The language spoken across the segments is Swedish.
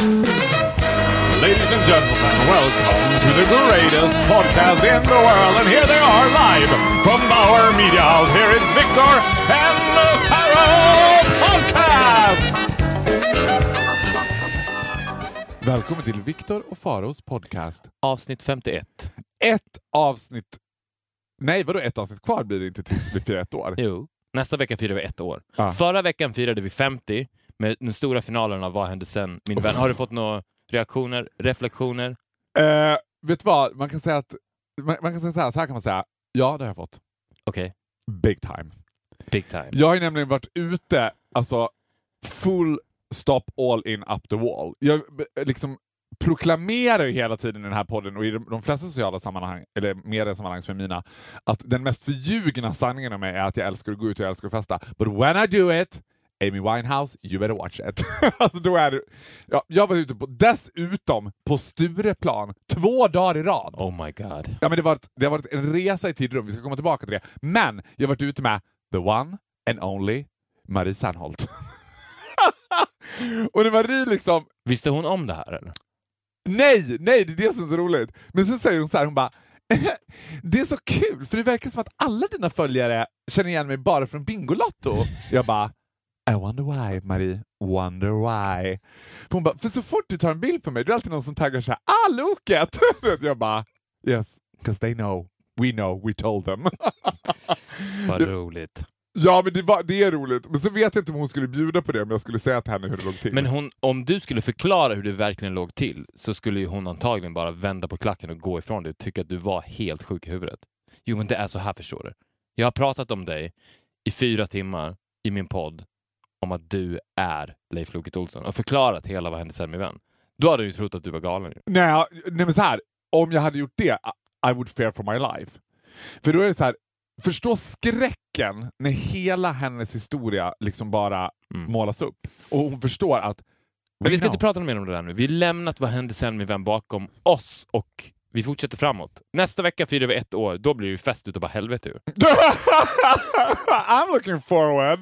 Ladies and gentlemen, welcome to the greatest podcast in the world. And here they are live from Bauer Media House. Here is Victor and the Pharaoh Podcast! Välkommen till Victor och Faros podcast. Avsnitt 51. Ett avsnitt... Nej, vadå ett avsnitt kvar blir det inte tills vi firar ett år? Jo. Nästa vecka firar vi ett år. Ja. Förra veckan firade vi 50 med den stora finalen av Vad hände sen? Min vän. Har du fått några reaktioner, reflektioner? Eh, vet du vad? Man kan säga att... Man, man kan säga så här, så här kan man säga. Ja, det har jag fått. Okej. Big time. Big time. Jag har ju nämligen varit ute, alltså full stop all in up the wall. Jag eh, liksom proklamerar ju hela tiden i den här podden och i de, de flesta sociala sammanhang, eller mediesammanhang som är mina, att den mest förljugna sanningen om mig är att jag älskar att gå ut och jag älskar att festa. But when I do it, Amy Winehouse, you better watch it. alltså då är det, ja, jag var ute på, dessutom på Stureplan två dagar i rad. Oh my god. Ja, men det, var ett, det har varit en resa i tid rum, vi ska komma tillbaka till det. Men jag har varit ute med the one and only Marie Serneholt. och när Marie liksom, Visste hon om det här eller? nej, nej, det är det som är så roligt. Men så säger hon så här, hon bara, det är så kul för det verkar som att alla dina följare känner igen mig bara från Bingolotto. Jag bara, I wonder why, Marie. Wonder why. För hon bara, för så fort du tar en bild på mig, det är alltid någon som taggar såhär, ah Loket! jag bara, yes, because they know. We know, we told them. Vad roligt. ja, men det, var, det är roligt. Men så vet jag inte om hon skulle bjuda på det om jag skulle säga till henne hur det låg till. Men hon, om du skulle förklara hur det verkligen låg till så skulle hon antagligen bara vända på klacken och gå ifrån dig och tycka att du var helt sjuk i huvudet. Jo, men det är så här förstår du. Jag har pratat om dig i fyra timmar i min podd om att du är Leif Loket Olsson och förklarat hela vad hände sen med vän. Då hade du ju trott att du var galen. ju. Nej, nej men så här. om jag hade gjort det, I- would fear for my life. För då är det så här, förstå skräcken när hela hennes historia liksom bara Mm. målas upp. Och hon förstår att... Men vi ska know. inte prata mer om det där nu. Vi har lämnat vad hände sen med vem bakom oss och vi fortsätter framåt. Nästa vecka firar vi ett år. Då blir det fest utav bara helvete ur. I'm looking forward!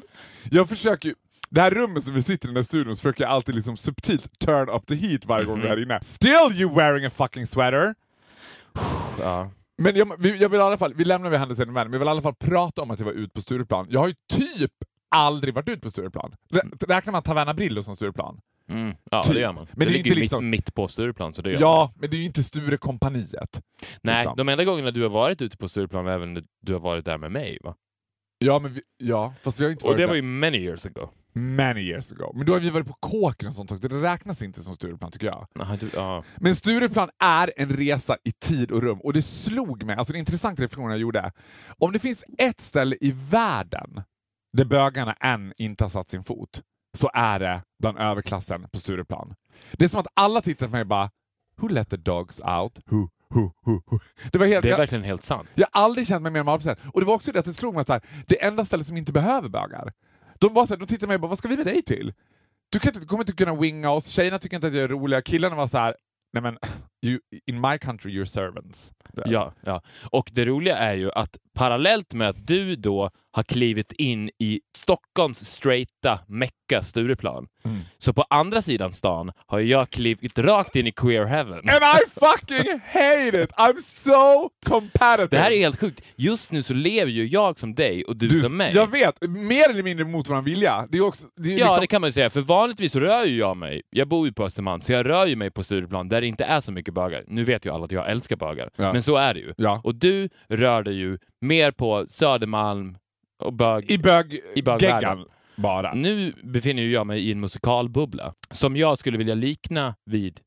Jag försöker ju... Det här rummet som vi sitter i den här studion så försöker jag alltid liksom subtilt turn up the heat varje gång vi är här inne. Still you wearing a fucking sweater! Ja. Men jag, jag vill i alla fall, vi lämnar vid händelsen men jag vill i alla fall prata om att jag var ute på Stureplan. Jag har ju typ aldrig varit ute på Stureplan. Rä- Räknar man Taverna Brillo som Stureplan? Mm. Ja, Typ. det gör man. Men det, det är ligger inte ju liksom- mitt, mitt på Stureplan, så det gör Ja, men det är ju inte Sturekompaniet. Nej, liksom. de enda gångerna du har varit ute på Stureplan är även du har varit där med mig. Va? Ja, men vi, ja, fast vi har inte Och varit det där var ju many years ago. Many years ago. Men då har vi varit på Kåken och sånt också. Det räknas inte som Stureplan tycker jag. Jaha, du, ja. Men Stureplan är en resa i tid och rum och det slog mig, alltså en intressant reflektion jag gjorde. Om det finns ett ställe i världen där bögarna än inte har satt sin fot, så är det bland överklassen på Stureplan. Det är som att alla tittar på mig och bara “Who let the dogs out?” who. Det var helt... Det är jag, verkligen helt sant. jag har aldrig känt mig mer malplacerad. Och det var också det att det slog mig att så här, det enda stället som inte behöver bögar. De, var så här, de tittade på mig och bara “Vad ska vi med dig till?” Du, kan inte, du kommer inte kunna winga oss, tjejerna tycker inte att jag är roliga, killarna var så här Nej men, you, in my country you're servants. Ja, ja. Och det roliga är ju att parallellt med att du då har klivit in i Stockholms straighta mecka Stureplan, Mm. så på andra sidan stan har jag klivit rakt in i queer heaven. And I fucking hate it! I'm so competitive! Det här är helt sjukt. Just nu så lever ju jag som dig och du, du, som mig. Jag vet, mer eller mindre mot vår vilja. Det är också, det är Ja, liksom, det kan man ju säga. För vanligtvis rör ju jag mig. Jag bor ju på Östermalm, så jag rör ju mig på Stureplan där det inte är så mycket bögar. Nu vet ju alla att jag älskar bögar, Ja. men så är det ju. Ja. Och du rör dig ju mer på Södermalm och bög... I bög... I bögvärlden. bara. Nu befinner jag mig i en musikalbubbla som jag skulle vilja likna vid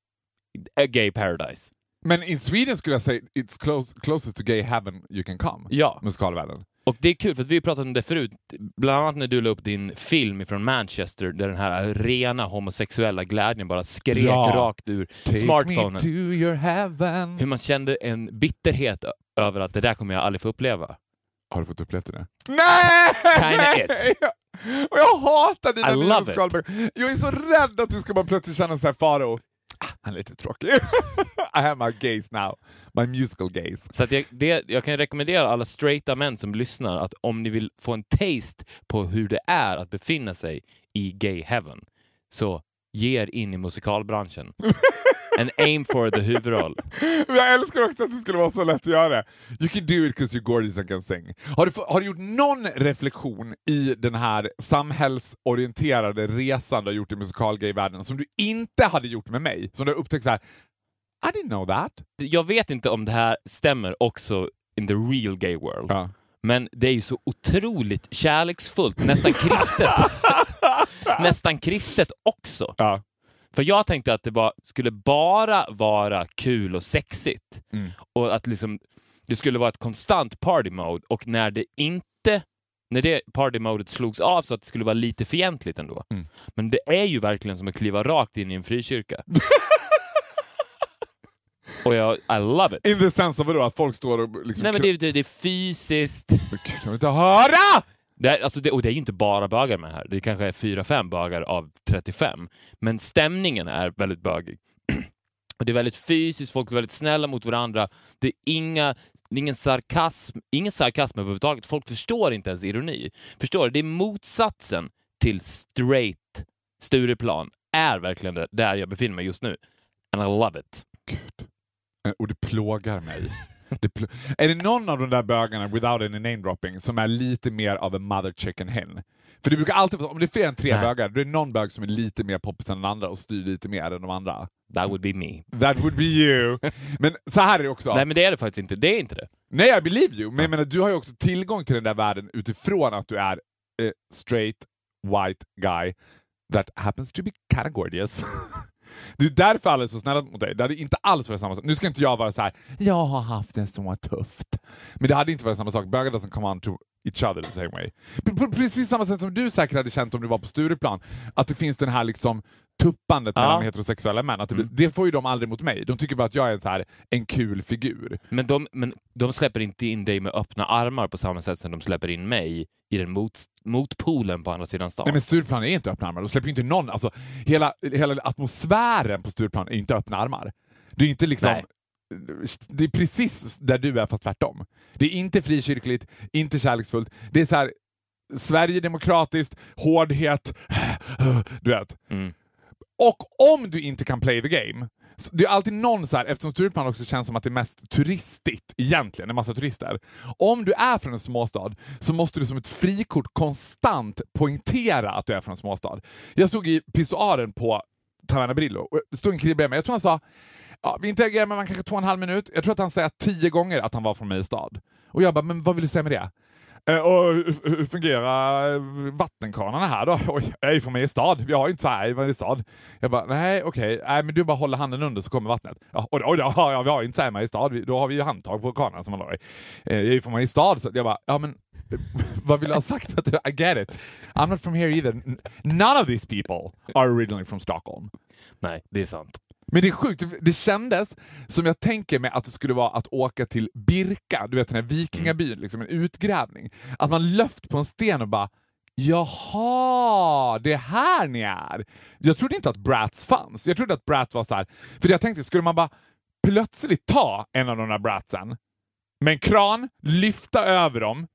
A Gay Paradise. Men in Sweden skulle jag säga it's close, closest to gay heaven you can come. Ja, Musikalvärlden. Och det är kul för att vi har pratat om det förut, bland annat när du la upp din film från Manchester där den här rena homosexuella glädjen bara skrek Ja. rakt ur Take smartphonen. me to your heaven. Hur man kände en bitterhet över att det där kommer jag aldrig få uppleva. Har du fått uppleva det? Nej! Kinda is. Och jag hatar dina it. musikalböcker. Jag är så rädd att du ska bara plötsligt känna så här Faro. Han är lite tråkig. I have my gaze now. My musical gaze. Så jag, det, jag kan rekommendera alla straighta män som lyssnar att om ni vill få en taste på hur det är att befinna sig i gay heaven, så ge er in i musikalbranschen. And aim for the huvudroll. Jag älskar också att det skulle vara så lätt att göra. You can do it because you're gorgeous and can sing. Har du, har du gjort någon reflektion i den här samhällsorienterade resan du har gjort i musikalgayvärlden som du inte hade gjort med mig? Som du har upptäckt så här. I didn't know that. Jag vet inte om det här stämmer också in the real gay world. Ja. Men det är ju så otroligt kärleksfullt, nästan kristet. nästan kristet också. Ja. För jag tänkte att det bara, skulle bara vara kul och sexigt. Mm. Och att liksom, det skulle vara ett konstant party mode och när det inte när det party-modet slogs av så att det skulle vara lite fientligt ändå. Mm. Men det är ju verkligen som att kliva rakt in i en frikyrka. och jag, I love it. In the sense of vadå, att folk står och liksom... Nej men det, det, det är fysiskt. Gud, jag vill inte höra! Det är, alltså det, och det är inte bara bögar med här. Det kanske är fyra fem bögar av 35. Men stämningen är väldigt bögig. Och det är väldigt fysiskt, folk är väldigt snälla mot varandra. Det är inga, ingen sarkasm, ingen sarkasm överhuvudtaget. Folk förstår inte ens ironi. Förstår du? Det är motsatsen till straight Stureplan. Är verkligen där jag befinner mig just nu. And I love it. Gud. Eh, Och det plågar mig. Är det någon av de där bögarna, without any name dropping, som är lite mer av en mother chicken hen? För det brukar alltid vara om det är fler än tre Nej. bögar, då är det någon bög som är lite mer poppis än den andra och styr lite mer än de andra. That would be me. That would be you! Men så här är det också. Nej men det är det faktiskt inte. Det är inte det. Nej, I believe you. Men jag menar, du har ju också tillgång till den där världen utifrån att du är eh, straight, white guy that happens to be kind of gorgeous. Det är därför alla är så snälla mot dig. Det hade inte alls varit samma sak. Nu ska inte jag vara så här. jag har haft det så tufft. Men det hade inte varit samma sak. Bögar doesn't come on to each other the same way. P- precis samma sätt som du säkert hade känt om du var på Stureplan. Att det finns den här liksom tuppandet Ja. mellan heterosexuella män. Att det, blir- det får ju de aldrig mot mig. De tycker bara att jag är så här, en kul figur. Men de, men de släpper inte in dig med öppna armar på samma sätt som de släpper in mig i den mot, motpolen på andra sidan stan. Nej men Stureplan är inte öppna armar, de släpper inte någon, alltså hela, hela atmosfären på Stureplan är inte öppna armar. Det är inte liksom... Nej. Det är precis där du är fast tvärtom. Det är inte frikyrkligt, inte kärleksfullt. Det är så här Sverigedemokratiskt, hårdhet, du vet. Mm. Och om du inte kan play the game, det är alltid någon så här, eftersom Stureplan också känns som att det är mest turistigt egentligen, en massa turister. Om du är från en småstad så måste du som ett frikort konstant poängtera att du är från en småstad. Jag stod i pissoaren på Taverna Brillo och det stod en kille bredvid mig, jag tror han sa Ja, vi interagerade med varandra kanske två och en halv minut. Jag tror att han säger tio gånger att han var från Mariestad. Och jag bara, men vad vill du säga med det? Eh, och hur, fungerar vattenkranarna här då? Oj, jag är ju från Mariestad. Vi har ju inte så här i Mariestad. Jag bara, nej okej, nej men du bara håller handen under så kommer vattnet. Ja, och, och, ja, ja, vi har ju inte så här i Mariestad. Då har vi ju handtag på kranarna som man har i. Eh, jag är ju från Mariestad, så jag bara, ja men vad vill du ha sagt? I get it. I'm not from here either. None of these people are originally from Stockholm. Nej, det är sant. Men det är sjukt, det kändes som jag tänker mig att det skulle vara att åka till Birka, du vet den här vikingabyn, liksom en utgrävning. Att man löft på en sten och bara Jaha, det är här ni är. Jag trodde inte att Bratz fanns. Jag trodde att Bratz var så här. För jag tänkte, skulle man bara plötsligt ta en av de där Bratsen med en kran, lyfta över dem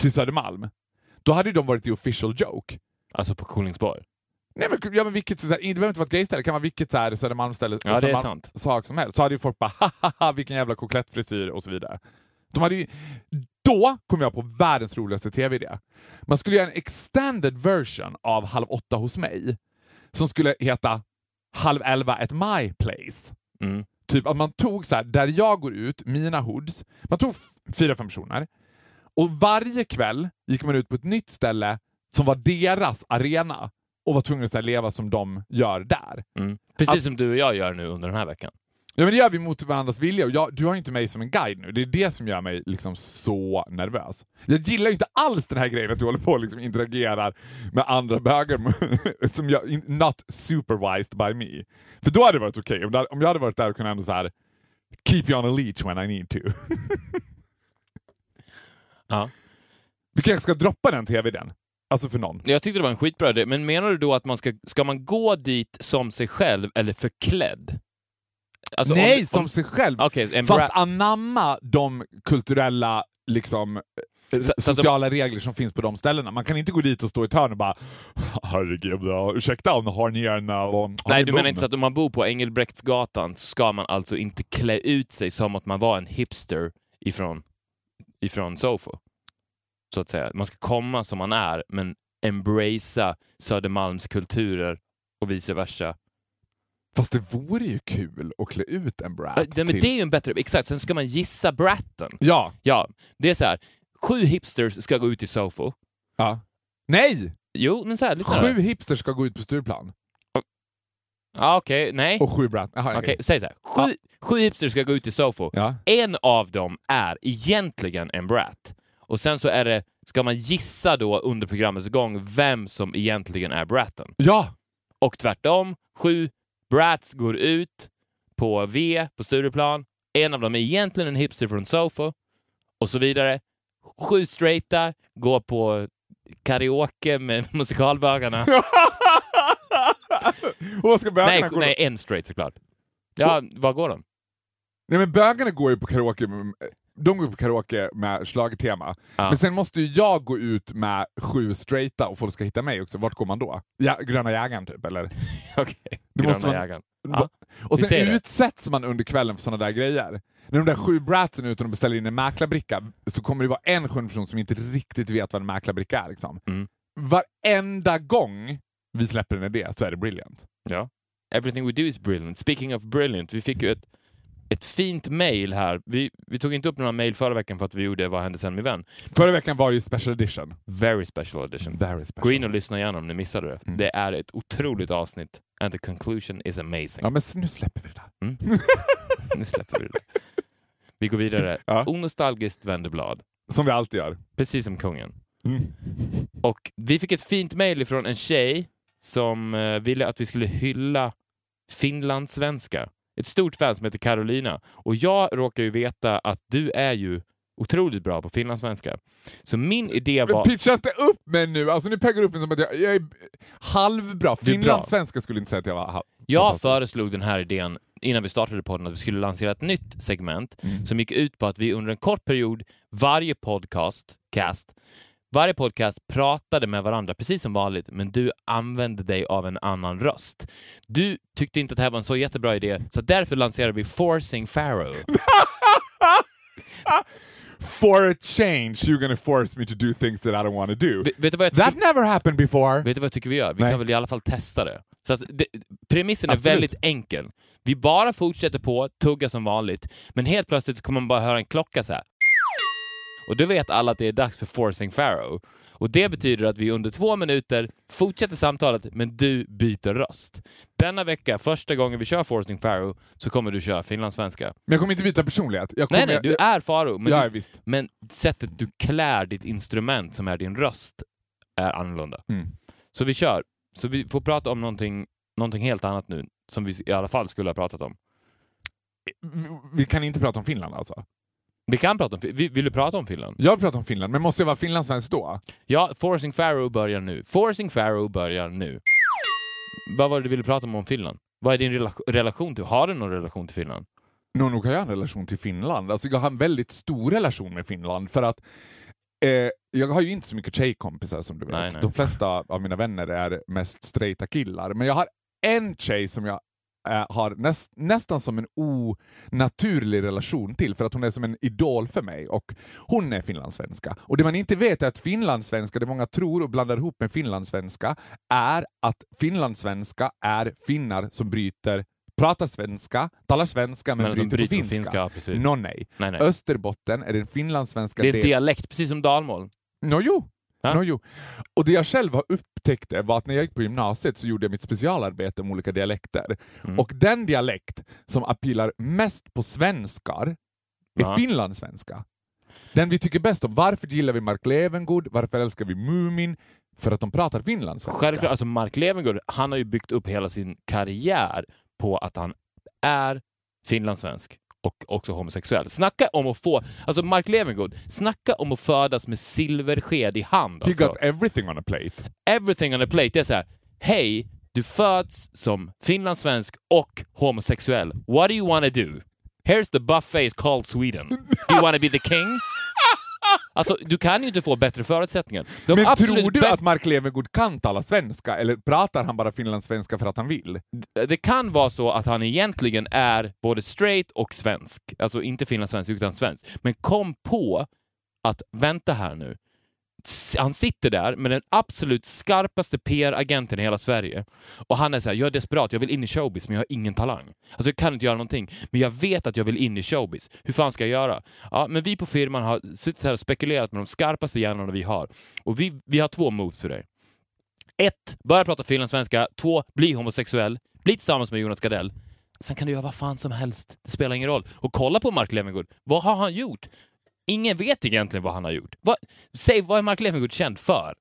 till Södermalm, då hade de varit the official joke. Alltså på Kolingsborg. Nej men, ja, men vilket, så här, det behöver inte vara ett gayställe, det kan vara vilket så här, Södermalmsställe, Ja, det är sant. sak som helst. Så hade ju folk bara haha vilken jävla koklettfrisyr och så vidare. De hade ju, då kom jag på världens roligaste tv-idé. Man skulle göra en extended version av Halv åtta hos mig som skulle heta Halv elva at my place. Mm. Typ att man tog så här, där jag går ut, mina hoods, man tog fyra, fem personer och varje kväll gick man ut på ett nytt ställe som var deras arena och var tvungna att så här, leva som de gör där. Mm. Precis Att- som du och jag gör nu under den här veckan. Ja men det gör vi mot varandras vilja och jag, du har inte mig som en guide nu. Det är det som gör mig liksom så nervös. Jag gillar ju inte alls den här grejen att du håller på och liksom interagerar med andra bögar som jag, not supervised by me. För då hade det varit okej. Om, det- om jag hade varit där och kunnat ändå så här keep you on a leash when I need to. Ja. Du kanske ska droppa den tv-idén? Alltså för någon. Jag tyckte det var en skitbra idé, men menar du då att man ska, ska man gå dit som sig själv eller förklädd? Alltså, Nej, om, som om, sig själv. En Fast anamma de kulturella liksom eh, Så- att de- sociala regler som finns på de ställena. Man kan inte gå dit och stå i ett hörn och bara herregud, ursäkta har ni en... har Nej, ni du menar mun?" inte så att om man bor på Engelbrektsgatan så ska man alltså inte klä ut sig som att man var en hipster ifrån, ifrån Sofo? Så att säga. Man ska komma som man är, men embracea Södermalms kulturer och vice versa. Fast det vore ju kul att klä ut en brat Ja, men till... det är ju en bättre... Exakt, sen ska man gissa bratten. Ja, Ja, det är så här. Sju hipsters ska gå ut i Sofo. ja. Nej! Jo, men så här, lyssna Sju hipsters ska gå ut på Stureplan. Ja, okej, nej. Och sju brat. Jaha, Okej, okej. säg så här. Sju, sju hipsters ska gå ut i Sofo. Ja. En av dem är egentligen en brat. Och sen så är det, ska man gissa då under programmets gång vem som egentligen är bratten. ja! Och tvärtom, sju brats går ut på V på Stureplan. En av dem är egentligen en hipster från Sofo och så vidare. Sju straighta går på karaoke med musikalbögarna. och ska bögarna nej, gå nej, en straight såklart. Ja, var går de? Nej men bögarna går ju på karaoke, de går på karaoke med schlagertema. Ja. Men sen måste ju jag gå ut med sju straighta och folk ska hitta mig också. Vart går man då? Ja, gröna jägaren typ, eller? Okej, Det Gröna måste man- jägaren. Ja, och sen ser det. utsätts man under kvällen för sådana där grejer. När de där sju bratsen är ute och beställer in en mäklarbricka så kommer det vara en sjunde person som inte riktigt vet vad en mäklarbricka är. Liksom. Mm. Varenda gång vi släpper en idé så är det brilliant. Ja. Everything we do is brilliant. Speaking of brilliant, vi fick ju ett, ett fint mail här. Vi, vi tog inte upp några mail förra veckan för att vi gjorde Vad hände sen med vän? Förra veckan var det ju special edition. Very special edition. Very special. Gå in och lyssna igen om ni missade det. Mm. Det är ett otroligt avsnitt and the conclusion is amazing. Ja men nu släpper vi det där. Mm. nu släpper vi det. Vi går vidare. Ja. Onostalgiskt vänderblad. Som vi alltid gör. Precis som kungen. Mm. Och vi fick ett fint mail från en tjej som eh, ville att vi skulle hylla finlandssvenska. Ett stort fan som heter Carolina. Och jag råkar ju veta att du är ju otroligt bra på finlandssvenska. Så min idé Men var... pitcha inte upp mig nu! Alltså nu peggar du upp mig som att jag, jag är halvbra. Finlandssvenska skulle inte säga att jag var halv. Jag föreslog den här idén innan vi startade podden att vi skulle lansera ett nytt segment Mm. som gick ut på att vi under en kort period, varje podcast, cast, varje podcast pratade med varandra precis som vanligt, men du använde dig av en annan röst. Du tyckte inte att det här var en så jättebra idé, så därför lanserade vi Forcing Pharaoh. For a change you're gonna force me to do things that I don't want to do. Vet, vet, du vad jag That never happened before! vet du vad jag tycker vi gör? Vi Nej. kan väl i alla fall testa det. Så att det, premissen är Absolut. väldigt enkel. Vi bara fortsätter på, tugga som vanligt, men helt plötsligt kommer man bara höra en klocka så här. Och då vet alla att det är dags för Forcing Pharaoh. Och det betyder att vi under två minuter fortsätter samtalet, men du byter röst. Denna vecka, första gången vi kör Forcing Pharaoh, så kommer du köra finlandssvenska. Men jag kommer inte byta personlighet. Jag kommer, Nej, nej, du är Faro, men, ja, du, visst. men sättet du klär ditt instrument, som är din röst, är annorlunda. Mm. Så vi kör. Så vi får prata om någonting, någonting helt annat nu, som vi i alla fall skulle ha pratat om. Vi kan inte prata om Finland alltså? Vi kan prata om... vi- Vill du prata om Finland? Jag pratar om Finland, men måste jag vara finlandssvensk då? Ja, Forcing Pharaoh börjar nu. Forcing Pharaoh börjar nu. Vad var det du ville prata om om Finland? Vad är din rela- relation till... Har du någon relation till Finland? Nog nog har jag en relation till Finland. Alltså jag har en väldigt stor relation med Finland för att eh, jag har ju inte så mycket tjejkompisar som du vet. Nej, nej. De flesta av mina vänner är mest straighta killar. Men jag har en tjej som jag eh, har näst, nästan som en onaturlig relation till för att hon är som en idol för mig och hon är finlandssvenska. Och det man inte vet är att finlandssvenska, det många tror och blandar ihop med finlandssvenska, är att finlandssvenska är finnar som bryter pratar svenska, talar svenska men, Men bryter, bryter på finska. finska. Nå nej. Nej, nej. Österbotten är den finlandssvenska Det är en delen. dialekt, precis som dalmål. Nå jo. Ja. Nå, jo. Och det jag själv har upptäckt var att när jag gick på gymnasiet så gjorde jag mitt specialarbete om olika dialekter. Mm. Och den dialekt som appilar mest på svenskar är Ja. finlandssvenska. Den vi tycker bäst om. Varför gillar vi Mark Levengood? Varför älskar vi Mumin? För att de pratar finlandssvenska. Självklart, alltså Mark Levengood, han har ju byggt upp hela sin karriär på att han är finlandssvensk och också homosexuell. Snacka om att få, alltså Mark Levengood, snacka om att födas med silversked i hand. He Alltså. got everything on a plate. Everything on a plate, det är så här, hej, du föds som finlandssvensk och homosexuell. What do you wanna do? Here's the buffet called Sweden. Do you wanna be the king? Alltså, du kan ju inte få bättre förutsättningar. De Men tror du att Mark Levengood kan tala svenska, eller pratar han bara finlandssvenska för att han vill? det kan vara så att han egentligen är både straight och svensk. Alltså inte finlandssvensk utan svensk. Men kom på att, vänta här nu. Han sitter där med den absolut skarpaste PR-agenten i hela Sverige. Och han är så här, jag är desperat, jag vill in i showbiz men jag har ingen talang. Alltså jag kan inte göra någonting. Men jag vet att jag vill in i showbiz. Hur fan ska jag göra? Ja, men vi på firman har suttit här och spekulerat med de skarpaste hjärnorna vi har. Och vi, vi har två moves för dig. Ett, Börja prata finlandssvenska. Två, Bli homosexuell. Bli tillsammans med Jonas Gardell. Sen kan du göra vad fan som helst. Det spelar ingen roll. Och kolla på Mark Levengood. Vad har han gjort? Ingen vet egentligen vad han har gjort. Vad, säg, vad är Mark Levengood känd för?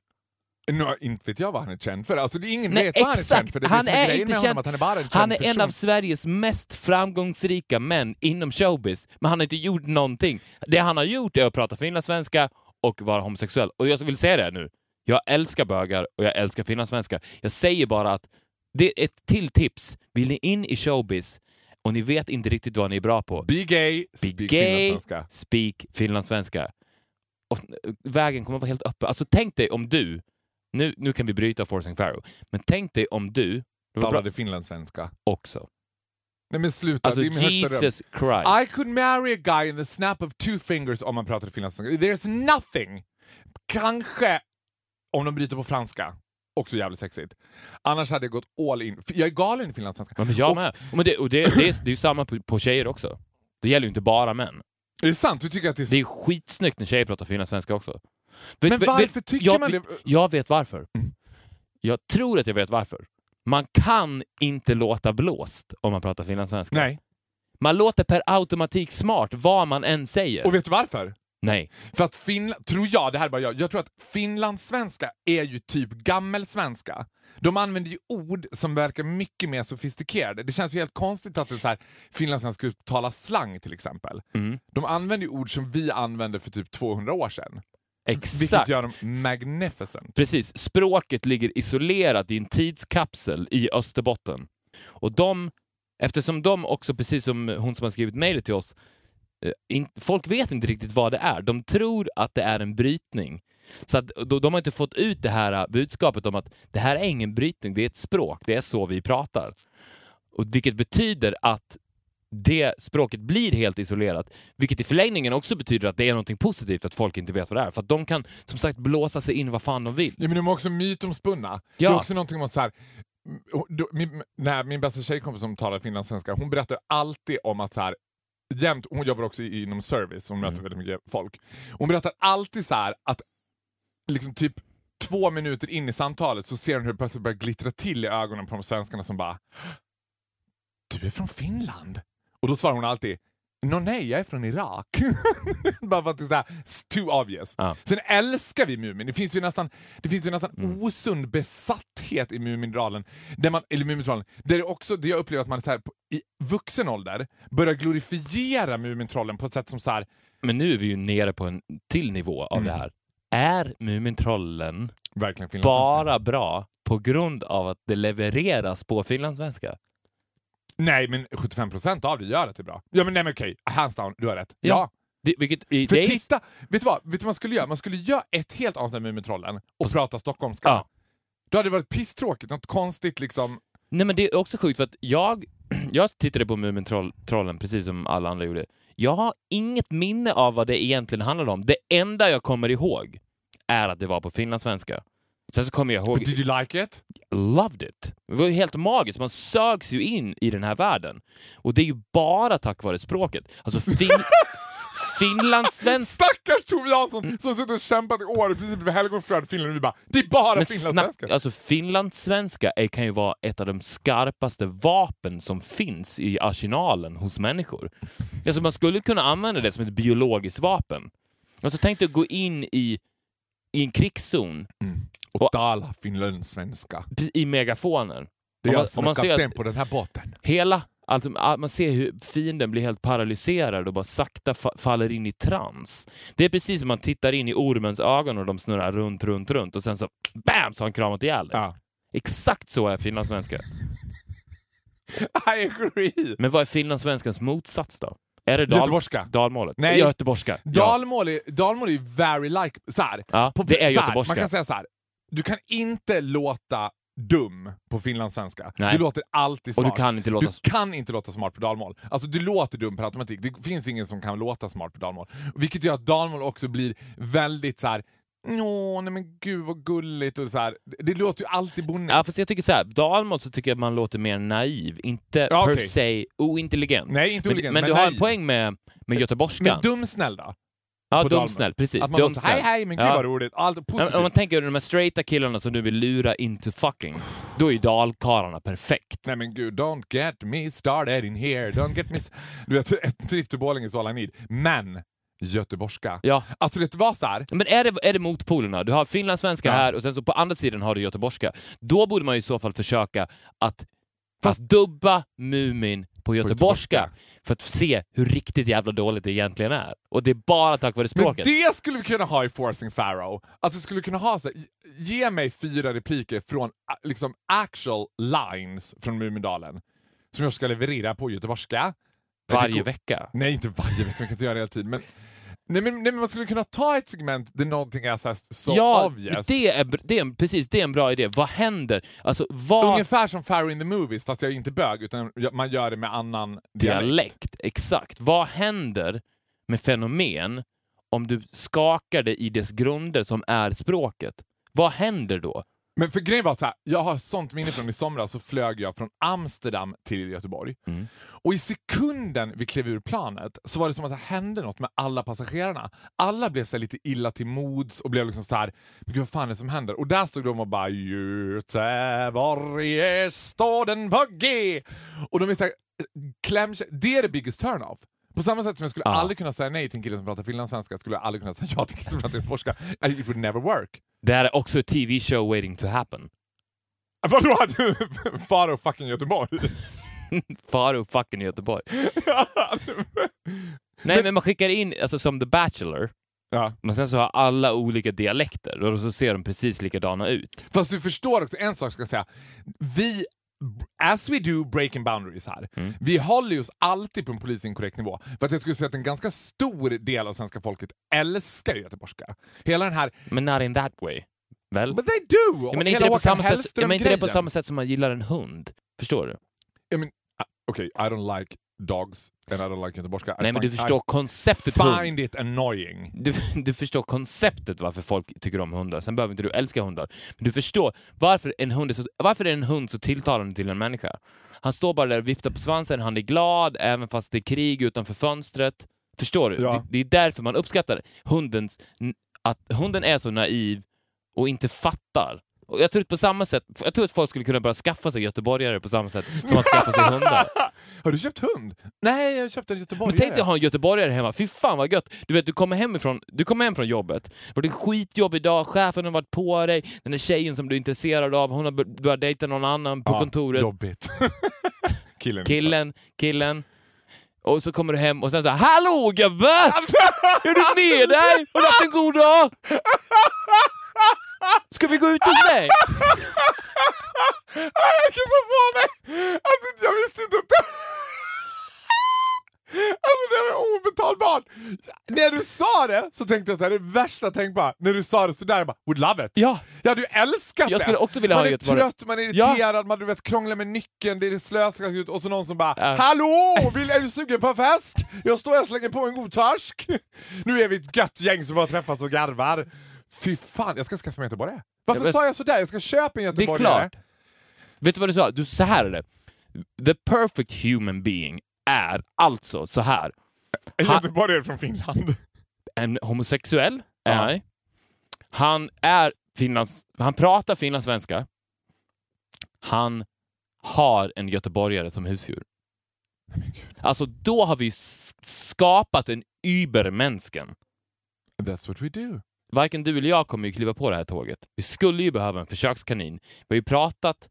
Nå, inte vet jag vad han är känd för. Alltså, det är ingen Nej, vet vad han är känd för. Det Han är, är inte med honom, känd. att han är bara en känd Han är en av Sveriges mest framgångsrika män inom showbiz, men han har inte gjort någonting. Det han har gjort är att prata finlandssvenska och vara homosexuell. Och jag vill säga det nu. Jag älskar bögar och jag älskar finlandssvenska. Jag säger bara att det är ett till tips. Vill ni in i showbiz och ni vet inte riktigt vad ni är bra på, Be gay, Be speak gay, finlandssvenska. speak finlandssvenska. Och vägen kommer vara helt öppen. Alltså tänk dig om du, nu, nu kan vi bryta Forcing Pharaoh, men tänk dig om du Talade finlandssvenska. också. Nej men sluta, Alltså det är min. Jesus Christ. I could marry a guy in the snap of two fingers om man pratade finlandssvenska. There's nothing! Kanske om de bryter på franska. Också jävligt sexigt. Annars hade jag gått all in. Jag är galen i finlandssvenska. Ja, men jag Och- med. Men det, och det, det, är, det är ju samma på, på tjejer också. Det gäller ju inte bara män. Är det sant? Du tycker att det är Det är skitsnyggt när tjejer pratar finlandssvenska också. Men vet- varför vet- tycker jag, man det? Mm. Jag vet varför. Jag tror att jag vet varför. Man kan inte låta blåst om man pratar finlandssvenska. Nej. Man låter per automatik smart vad man än säger. Och vet du varför? Nej. För att Finland, tror jag, det här är bara jag, jag tror att finlandssvenska är ju typ gammelsvenska. De använder ju ord som verkar mycket mer sofistikerade. Det känns ju helt konstigt att en så här finlandssvenska uttalar slang till exempel. Mm. De använder ju ord som vi använde för typ 200 år sedan. Vilket Exakt. gör dem magnificent. Precis. Språket ligger isolerat i en tidskapsel i Österbotten. Och de, eftersom de också, precis som hon som har skrivit mejlet till oss, in, folk vet inte riktigt vad det är. De tror att det är en brytning. Så att, de, de har inte fått ut det här eh, budskapet om att det här är ingen brytning, det är ett språk, det är så vi pratar. Och vilket betyder att det språket blir helt isolerat, vilket i förlängningen också betyder att det är något positivt att folk inte vet vad det är. För att de kan som sagt blåsa sig in vad fan de vill. Ja, men de är också mytomspunna. Det Ja. är också någonting om att så här, min, nej, min bästa tjejkompis som talar finlandssvenska, hon berättar alltid om att så här, jämt, hon jobbar också inom service, hon möter väldigt mycket folk. Hon berättar alltid så här att liksom typ två minuter in i samtalet så ser hon hur det plötsligt börjar glittra till i ögonen på de svenskarna som bara Du är från Finland? Och då svarar hon alltid Nå nej, jag är från Irak. Bara för att det är så här, too obvious. Ja. Sen älskar vi Mumin. Det finns ju nästan, det finns ju nästan Mm. osund besatthet i Mumindralen. Där man, eller Mumintrollen. Där det också, det jag upplever att man så här, i vuxen ålder börjar glorifiera Mumintrollen på ett sätt som så här, Men nu är vi ju nere på en till nivå av Mm. det här. Är Mumintrollen bara bra på grund av att det levereras på finlandssvenska? Nej, men 75% av det gör att det är bra. Ja men nej men okej, hands down, du har rätt. Ja. Ja. Det, vilket, i- För är, titta, vet du vad? Vet du vad man skulle göra? Man skulle göra ett helt avsnitt med Mumintrollen och prata stockholmska. Ja. Då hade det varit pisstråkigt, något konstigt liksom. Nej men det är också sjukt för att jag, jag tittade på Mumintrollen precis som alla andra gjorde. Jag har inget minne av vad det egentligen handlade om. Det enda jag kommer ihåg är att det var på finlandssvenska. Sen så kommer jag ihåg... Did you like it? loved it. Det var ju helt magiskt. Man sögs ju in i den här världen. Och det är ju bara tack vare språket. Alltså fin... finlandssvenska... Stackars Tove Jansson som suttit och kämpat i år precis bredvid helgonförd Finland och vi bara det är bara Men finlandssvenska. alltså finlandssvenska är, kan ju vara ett av de skarpaste vapen som finns i arsenalen hos människor. Alltså man skulle kunna använda det som ett biologiskt vapen. Alltså tänk dig att gå in i, i en krigszon Och tala finlandssvenska. i megafoner. Det är jag som om är kapten på den här båten. Hela, alltså, man ser hur fienden blir helt paralyserad och bara sakta fa faller in i trans. Det är precis som man tittar in i ormens ögon och de snurrar runt, runt, runt och sen så BAM! Så har han kramat ihjäl dig. Ja. Exakt så är finlandssvenska. I agree! Men vad är finlandssvenskans motsats då? Är det dal, Göteborgska. dalmålet? Nej. Göteborgska. Dalmål är, dalmål är very like... Så här, Ja, på, det är så här, göteborgska. Man kan säga så här. Du kan inte låta dum på finlandssvenska. Nej. Du låter alltid Och smart. du kan inte låta... Du kan inte låta smart på dalmål. Alltså du låter dum per automatik. Det finns ingen som kan låta smart på dalmål. Vilket gör att dalmål också blir väldigt så här. Åh, nej men gud vad gulligt och så här. Det, låter ju alltid bonnigt. Ja, fast jag tycker så här, dalmål så tycker jag att man låter mer naiv, inte Ja, per okej. se ointelligent. nej, inte men, oligent, men, du har en naiv. poäng med, med göteborgskan. Men dumsnäll då? ja, dumsnäll, precis. Att man så, hej Dumsnäll. hej, men gud Ja. vad roligt. Allt positivt. Om man tänker de här straighta killarna som du vill lura into fucking, då är ju dalkarlarna perfekt. Nej men gud, don't get me started in here, don't get me... Du vet, ett trip to bowling is all I need. Men, göteborgska. Ja. Alltså det var så här. Men är det, är det motpolerna? Du har finlandssvenska Ja. här och sen så på andra sidan har du göteborgska. Då borde man ju i så fall försöka att, att dubba Mumin på göteborgska göteborgska. för att se hur riktigt jävla dåligt det egentligen är. Och det är bara tack vare Men språket. det skulle vi kunna ha i Forcing Pharaoh. Att vi skulle kunna ha så här, ge mig fyra repliker från liksom actual lines från Mumindalen. Som jag ska leverera på göteborgska. Varje vecka. Nej, inte varje vecka, jag kan inte göra det hela tiden. Men, nej, men, nej, men man skulle kunna ta ett segment där någonting är så, så ja, obvious. det är, det är, precis, det är en bra idé. Vad händer? Alltså, vad... Ungefär som Pharaoh in the Movies, fast jag är inte bög, utan man gör det med annan dialekt. dialekt. Exakt. Vad händer med fenomen om du skakar det i dess grunder som är språket? Vad händer då? Men för grejen var så här, jag har sånt minne från i somras så flög jag från Amsterdam till Göteborg. Mm. Och i sekunden vi klev ur planet så var det som att det hände något med alla passagerarna. Alla blev så lite illa till mods och blev liksom så här, men gud vad fan är det som händer? Och där stod de och bara Göteborg är staden på G. Och de är så här, kläm, det är the biggest turn-off. På samma sätt som jag skulle Ja. aldrig kunna säga nej till en kille som pratar finlandssvenska skulle jag aldrig kunna säga ja till en kille som pratar göteborgska. It would never work. Det här är också ett TV-show waiting to happen. Vadå? Faro fucking Göteborg? Faro fucking Göteborg. Nej, men man skickar in, alltså som The Bachelor, ja. men sen så har alla olika dialekter och så ser de precis likadana ut. Fast du förstår också, en sak ska jag säga. Vi, as we do breaking boundaries här, Mm. vi håller oss alltid på en polisinkorrekt nivå. För att jag skulle säga att en ganska stor del av svenska folket älskar göteborgska. Hela den här, Men not in that way. Väl? but they do! Ja, men inte det, på samma sätt, men inte det på samma sätt som man gillar en hund? Förstår du? I mean, uh, Okej, I don't like dogs and I don't like göteborgska. Nej, men du förstår konceptet hund. I find it annoying. Du, du förstår konceptet varför folk tycker om hundar. Sen behöver inte du älska hundar. Men du förstår varför en hund är så, varför är en hund så tilltalande till en människa. Han står bara där och viftar på svansen, han är glad även fast det är krig utanför fönstret. Förstår du? Ja. Det, det är därför man uppskattar hundens, att hunden är så naiv och inte fattar. Och jag tror att på samma sätt, jag tror att folk skulle kunna börja skaffa sig göteborgare på samma sätt som man skaffar sig hundar. Har du köpt hund? Nej, jag köpte en göteborgare. Men tänk dig att ha en göteborgare hemma. Fy fan vad gött! Du vet, du kommer hem, ifrån, du kommer hem från jobbet. Det var en skitjobb idag, chefen har varit på dig, den där tjejen som du är intresserad av, hon har bör- börjat dejta någon annan på Ja, kontoret. Jobbigt. Killen. Killen, killen. Och så kommer du hem och sen så här, Hallå gubbe! Är du med dig? Har du haft en god dag? Ska vi gå ut hos dig? Jag kissar på mig! Alltså jag visste inte att det... Alltså det var obetalbart! När du sa det så tänkte jag så här, det värsta tänkbara. När du sa det sådär, jag bara would love it. Ja. Jag hade ju älskat Jag det! skulle också vilja man ha är trött, man är Ja. irriterad, man du vet, krånglar med nyckeln, det är slösigt ut och så någon som bara Ja. Hallå! Vill, är du sugen på en fest? Jag står här och slänger på en god torsk. Nu är vi ett gött gäng som har träffats och garvar. Fy fan, jag ska skaffa mig en göteborgare. Varför Ja, men- sa jag sådär? Jag ska köpa en Det är göteborgare. klart. Vet du vad du sa? Du, så här är det. The perfect human being är alltså så här. En göteborgare från Finland. En homosexuell Ja. är han. Han är Finlands, han pratar finlandssvenska. Han har en göteborgare som husdjur. Alltså då har vi skapat en übermännisken. That's what we do. Varken du eller jag kommer ju kliva på det här tåget. Vi skulle ju behöva en försökskanin. Vi har ju pratat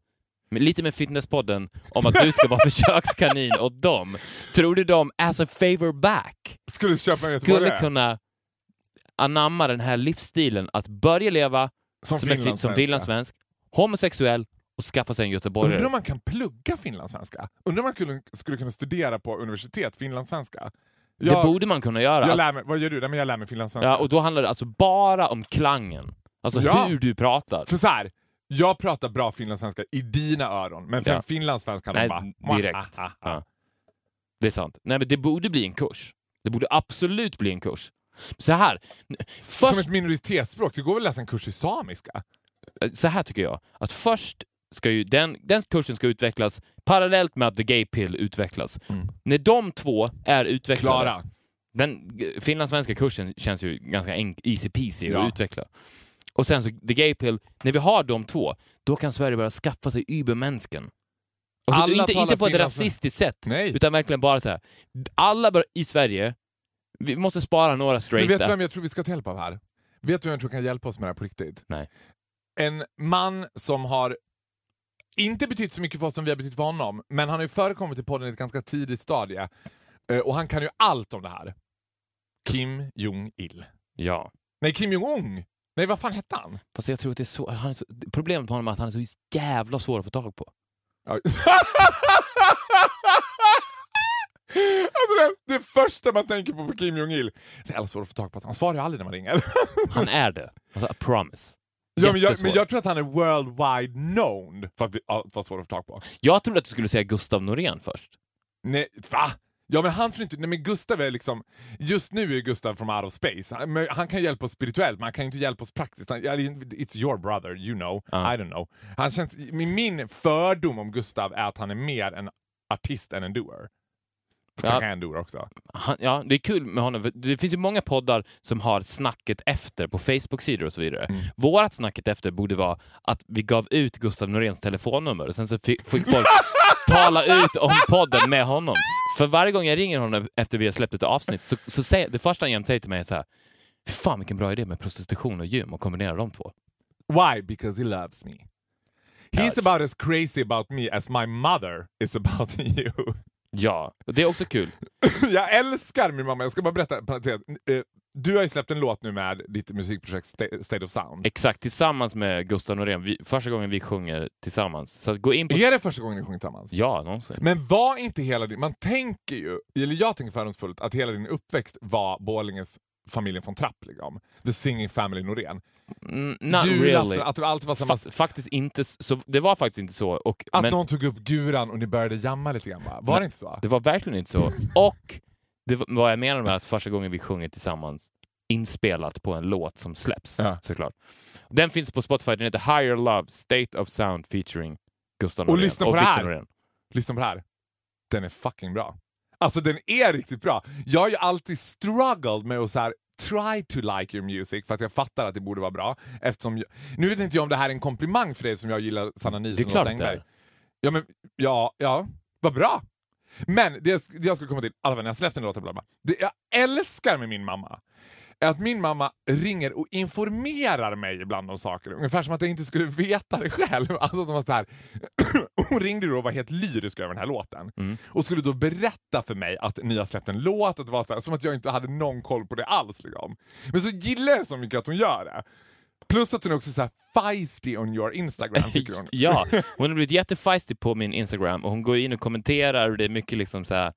med, lite med Fitnesspodden om att du ska vara försökskanin åt dem. Tror du de, as a favor back, Skulle skulle kunna anamma den här livsstilen att börja leva Som som, är fi- som finlandssvensk, homosexuell och skaffa sig en Undrar göteborgare. om man kan plugga finlandssvenska? Undrar om man skulle, skulle kunna studera på universitet finlandssvenska? Jag, det borde man kunna göra. jag lär mig, vad gör du? Nej, men jag lär mig finlandssvenska. ja, och då handlar det alltså bara om klangen. Alltså Ja. hur du pratar. För så här, jag pratar bra finlandssvenska i dina öron, men för Ja. en finlandssvensk kan de bara... direkt. Ah, ah, ah. Det är sant. Nej, men det borde bli en kurs. Det borde absolut bli en kurs. Så här, Som först, ett minoritetsspråk, det går väl att läsa en kurs i samiska? så här tycker jag. Att först ska ju den, den kursen ska utvecklas parallellt med att The Gay Pill utvecklas. Mm. När de två är utvecklade, Klara. den finlandssvenska kursen känns ju ganska easy peasy Ja. att utveckla. Och sen så The Gay Pill, när vi har de två, då kan Sverige börja skaffa sig übermänsken. Och så, Alla inte, inte på ett rasistiskt sätt, Nej. utan verkligen bara så här. Alla bör, i Sverige, vi måste spara några Men straighta. vet du vem jag tror vi ska ta hjälp av här? Vet du vem jag tror kan hjälpa oss med det här på riktigt? Nej. En man som har inte betytt så mycket för oss som vi har betytt för honom, men han har ju förekommit i podden i ett ganska tidigt stadie. Eh, Och han kan ju allt om det här. Kim Jong-Il. Ja. Nej, Kim Jong-Un! Nej, vad fan hette han? Fast jag tror att det är så, han är så, problemet med honom är att han är så jävla svår att få tag på. Ja. alltså det, det första man tänker på på Kim Jong-Il, det är alla svårt att få tag på. Han svarar ju aldrig när man ringer. Han är det. Alltså, I promise. Ja, men, jag, men jag tror att han är worldwide known för att, bli, för att vara svår att få tag på. Jag trodde att du skulle säga Gustav Norén först. Nej, va? Ja men han tror inte, nej men Gustav är liksom, just nu är Gustav from out of space. Han, han kan hjälpa oss spirituellt men han kan inte hjälpa oss praktiskt. Han, it's your brother, you know, Ja. I don't know. Han känns, min fördom om Gustav är att han är mer en artist än en doer. Ja. Doer också. Han, ja, det är kul med honom. Det finns ju många poddar som har snacket efter på Facebook-sidor och så vidare. Mm. Vårat snacket efter borde vara att vi gav ut Gustav Noréns telefonnummer och sen så fick, folk tala ut om podden med honom. För varje gång jag ringer honom efter vi har släppt ett avsnitt så, så säger det första han jämt säger till mig är så här Fy fan vilken bra idé med prostitution och gym och kombinera de två. Why? Because he loves me. He's about as crazy about me as my mother is about you. Ja, det är också kul. jag älskar min mamma. Jag ska bara berätta. Eh, Du har ju släppt en låt nu med ditt musikprojekt Sta- State of Sound. Exakt, tillsammans med Gustav Norén. Vi, första gången vi sjunger tillsammans. Så gå in på... Är det första gången ni sjunger tillsammans? Ja, någonsin. Men var inte hela din... Man tänker ju, eller jag tänker fördomsfullt, att hela din uppväxt var Borlänges familjen från Trapp. Liksom. The Singing Family Norén. Mm, not Julafton, really. att det alltid var samma... Fa- faktiskt inte så. Det var faktiskt inte så. Och, Att men någon tog upp guran och ni började jamma lite grann va? Var det inte så? Det var verkligen inte så. Och det var, vad jag menar med att första gången vi sjunger tillsammans inspelat på en låt som släpps, Ja. såklart. Den finns på Spotify, den heter Higher Love, State of Sound featuring Gustav Och Norén lyssna på och det här. Lyssna på det här. Den är fucking bra. Alltså den är riktigt bra. Jag har ju alltid struggled med att så här, try to like your music för att jag fattar att det borde vara bra. Eftersom jag, nu vet inte jag om det här är en komplimang för dig som jag gillar Sanna Nilsson och klart Lotta det är. Engberg. Ja, men, ja, ja, vad bra. Men det jag, det jag skulle komma till, alla när jag släppte en låt, bla bla, det jag älskar med min mamma att min mamma ringer och informerar mig ibland om saker. Ungefär som att jag inte skulle veta det själv. Alltså att hon, var så här, hon ringde då och var helt lyrisk över den här låten. Mm. Och skulle då berätta för mig att ni har släppt en låt. Och det var så här, som att jag inte hade någon koll på det alls. Liksom. Men så gillar jag så mycket att hon gör det. Plus att hon är också så här feisty on your Instagram tycker hon. ja, hon har blivit jättefeisty på min Instagram och hon går in och kommenterar och det är mycket liksom så här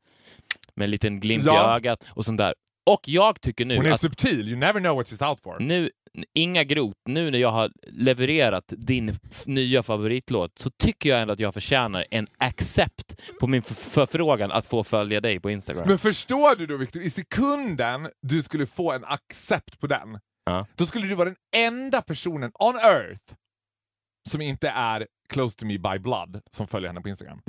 med en liten glimt i Ja. ögat och sånt där. Och jag tycker nu Hon är att subtil, you never know what she's out for. nu, inga grot, nu när jag har levererat din nya favoritlåt så tycker jag ändå att jag förtjänar en accept på min förfrågan att få följa dig på Instagram. Men förstår du då Victor, i sekunden du skulle få en accept på den, Ja. då skulle du vara den enda personen on earth som inte är close to me by blood som följer henne på Instagram.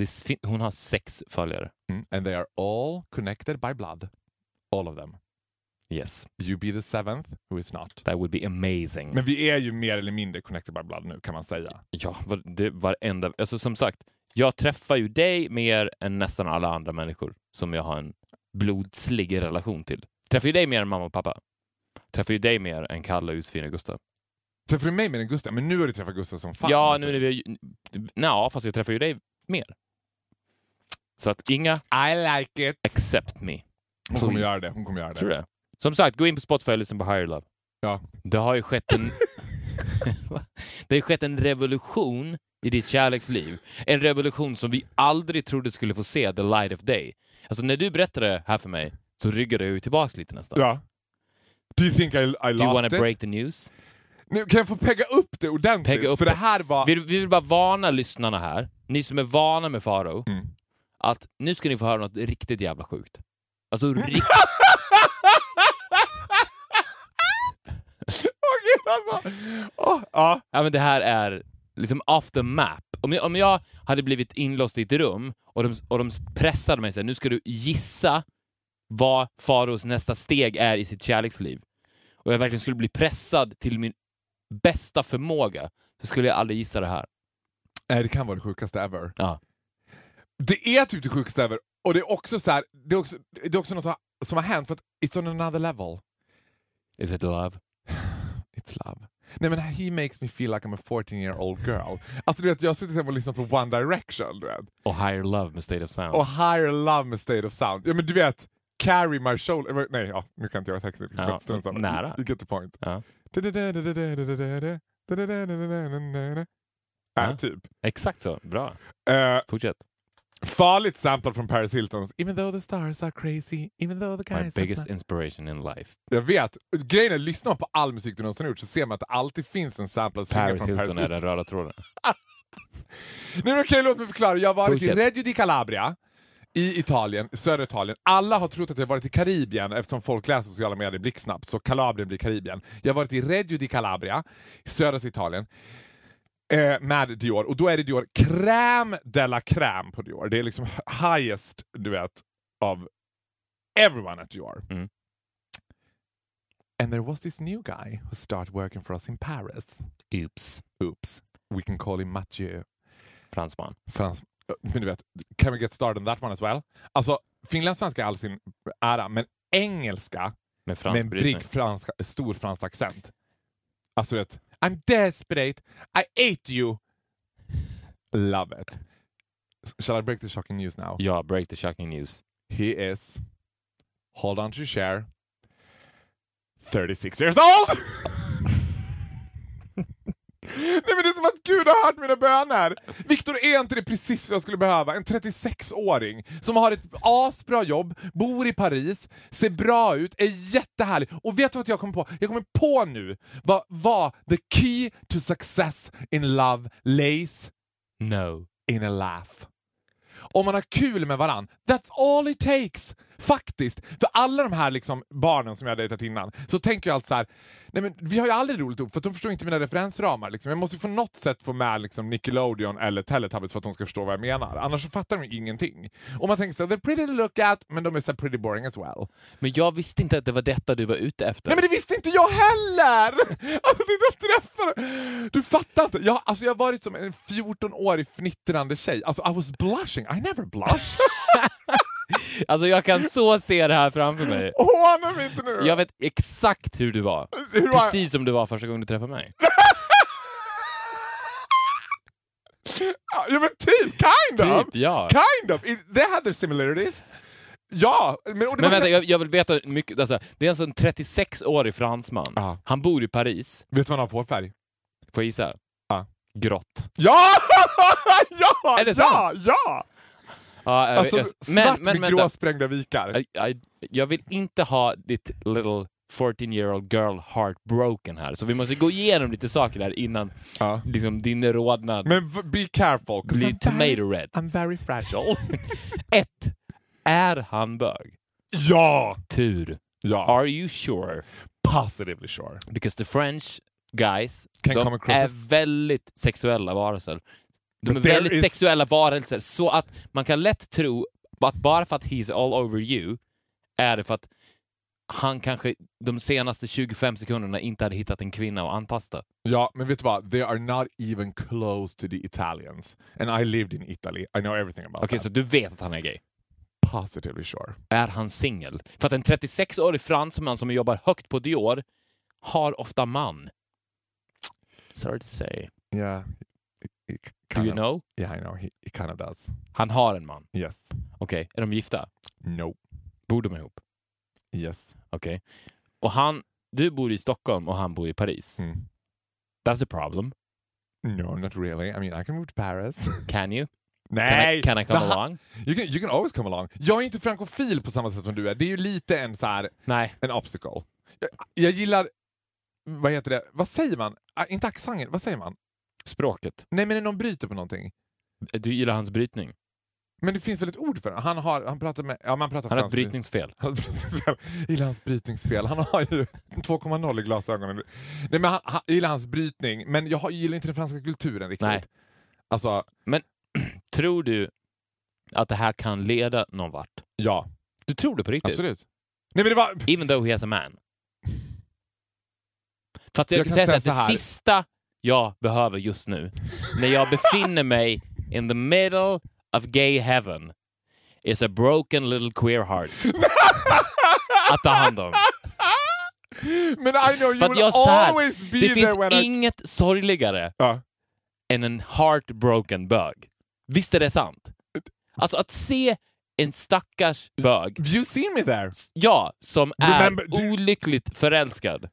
Hon har sex följare. Mm. And they are all connected by blood. All of them. Yes, You be the seventh who is not. that would be amazing. Men vi är ju mer eller mindre connected by blood nu kan man säga. Ja, var- det varenda... Alltså som sagt, jag träffar ju dig mer än nästan alla andra människor som jag har en blodslig relation till. Träffar ju dig mer än mamma och pappa. Träffar ju dig mer än Kalle, Josefin och Gustav. Träffar du mig mer än Gustav? Men nu har du träffat Gustav som fan. ja, alltså. nu när vi... Nej, fast jag träffar ju dig mer. Så att inga I like it. accept me. Hon kommer göra det. Hon kommer göra det. Tror du det? Som sagt, gå in på Spotify och lyssna på Higher Love. Ja. Det har ju skett en... det har skett en revolution i ditt kärleksliv. En revolution som vi aldrig trodde skulle få se the light of day. Alltså när du berättade det här för mig, så ryggar du ju tillbaks lite nästan. Ja. Do you think I, I Do you lost wanna it? break the news? Nu, kan jag få pegga upp det ordentligt? Pegga upp För det. här var... Vi, vi vill bara varna lyssnarna här, ni som är vana med Faro, Mm. att nu ska ni få höra något riktigt jävla sjukt. Alltså riktigt... Åh gud alltså! Åh, ja. Ja, men det här är liksom off the map. Om jag, om jag hade blivit inlåst i ett rum och de, och de pressade mig så här, nu ska du gissa vad Faros nästa steg är i sitt kärleksliv. Och jag verkligen skulle bli pressad till min bästa förmåga, så skulle jag aldrig gissa det här. Nej, det kan vara det sjukaste ever. Ja. Det är typ det sjukaste ever. Och det är också så här, det är också, det är också något som har hänt för att it's on another level. Is it love? It's love. Nej men he makes me feel like I'm a 14 year old girl. Alltså du vet, jag har suttit hemma och lyssnat på One Direction, du vet. Och higher love med State of Sound. Och Higher Love med State of Sound. Ja men du vet, Carry My Shoulder... Nej, ja, nu kan inte jag texten. Ja, nära. You get the point. Ja. Ja, typ. Exakt så, bra. Eh, Fortsätt. Farligt samplad från Paris Hiltons Even though the stars are crazy, even though the My guys are biggest fly." inspiration in life. Jag vet. Grejen är, lyssnar man på all musik du någonsin har gjort så ser man att det alltid finns en samplad Paris från Paris Hilton är Hilton. den röda tråden. Nej okej, låt mig förklara. Jag har varit Fortsätt. i Reggio di Calabria i Italien, södra Italien. Alla har trott att jag varit i Karibien eftersom folk läser sociala medier blixtsnabbt, så Kalabrien blir Karibien. Jag har varit i Reggio di Calabria, i södra Italien, eh, med Dior. Och då är det Dior crème de la crème på Dior. Det är liksom highest, du vet, av everyone at Dior. Mm. And there was this new guy who started working for us in Paris. Oops. Oops. We can call him Mathieu. Fransman. Frans, men du vet, can we get started on that one as well? Alltså, finlandssvenska är all sin ära, men engelska Med med en fransk brytning. fransk, stor fransk accent. Alltså du vet, I'm desperate, I ate you. Love it. Shall I break the shocking news now? Ja, break the shocking news. He is, hold on to your chair, 36 years old! Nej men det är som att Gud har hört mina böner. Viktor, är inte det precis vad jag skulle behöva? En 36-åring som har ett asbra jobb, bor i Paris, ser bra ut, är jättehärlig. Och vet du vad jag kom på? Jag kommer på nu vad, vad the key to success in love lays No. in a laugh. Om man har kul med varann, that's all it takes! Faktiskt. För alla de här liksom barnen som jag har dejtat innan, så tänker jag alltid så här, nej men vi har ju aldrig roligt ihop för de förstår inte mina referensramar. Liksom. Jag måste ju på något sätt få med liksom Nickelodeon eller Teletubbies för att de ska förstå vad jag menar. Annars så fattar de ju ingenting. Och man tänker så här, they're pretty to look at, men de är så pretty boring as well. Men jag visste inte att det var detta du var ute efter. Nej men det visste inte jag heller! Alltså det jag träffar Du fattar inte. Jag, alltså, jag har varit som en 14-årig fnittrande tjej. Alltså I was blushing. I never blush. Alltså jag kan så se det här framför mig. Håna mig inte nu! Jag vet exakt hur du var. Hur var? Precis som du var första gången du träffade mig. Ja men typ, kind of! Typ, ja. Kind of! It, they have their similarities. Ja, men... Men vänta, jag, jag vill veta mycket. Alltså, det är alltså en 36-årig fransman. Ja. Han bor i Paris. Vet du vad han har för färg? Får jag gissa? Ja. Grått. Ja! ja! Är det ja! sant? Ja! Ja, jag- Alltså jag- svart med vänta. gråsprängda vikar. Jag, jag, vill inte ha ditt little 14 year old girl heartbroken här. Så vi måste gå igenom lite saker här innan Ja. liksom, din rodnad Men be careful. blir I'm very- tomato red. I'm very fragile. Ett. Är han bög? ja! Tur. Ja. Are you sure? Positively sure. Because the French guys, Can de är väldigt sexuella varelser. De är väldigt is- sexuella varelser, så att man kan lätt tro att bara för att he's all over you är det för att han kanske de senaste 25 sekunderna inte hade hittat en kvinna att antasta. Ja, men vet du vad? They are not even close to the Italians. And I lived in Italy. I know everything about Okej, that. så du vet att han är gay? Positively sure. Är han singel? För att en 36-årig fransman som jobbar högt på Dior har ofta man. Sorry to say. Yeah. Do you of- know? Yeah, I know. He, he kind of does. Han har en man. Yes. Okej, är de gifta? No. Bor de ihop? Yes. Okej. Och han, du bor i Stockholm och han bor i Paris. Mm. That's a problem. No, not really. I mean, I can move to Paris. Can you? Nej! Can I, can I come along? You can, you can always come along. Jag är inte frankofil på samma sätt som du är. Det är ju lite en så här, Nej. en obstacle. Jag, jag gillar, vad heter det, vad säger man? Ah, inte accenten, vad säger man? Språket. Nej men när någon bryter på någonting. Du gillar hans brytning. Men det finns väl ett ord för det? Han, har, han pratar med... Ja, man pratar Han har ett brytningsfel. Han har ett brytningsfel. Gillar hans brytningsfel. Han har ju 2,0 i glasögonen. Nej, men han, han, gillar hans brytning, men jag gillar inte den franska kulturen riktigt. Nej. Alltså, Tror du att det här kan leda någon vart? ja. Du tror det på riktigt? Absolut. Nej men det var... Even though he has a man. För att jag, Jag kan kan säga, säga så här. det sista jag behöver just nu, när jag befinner mig in the middle of gay heaven, is a broken little queer heart. att ta hand om. Men I know you will always be det there finns when I... inget sorgligare Ja. än en heartbroken bög. Visst är det sant? Alltså att se en stackars bög, You seen me there. ja, som är Remember, du- olyckligt förälskad.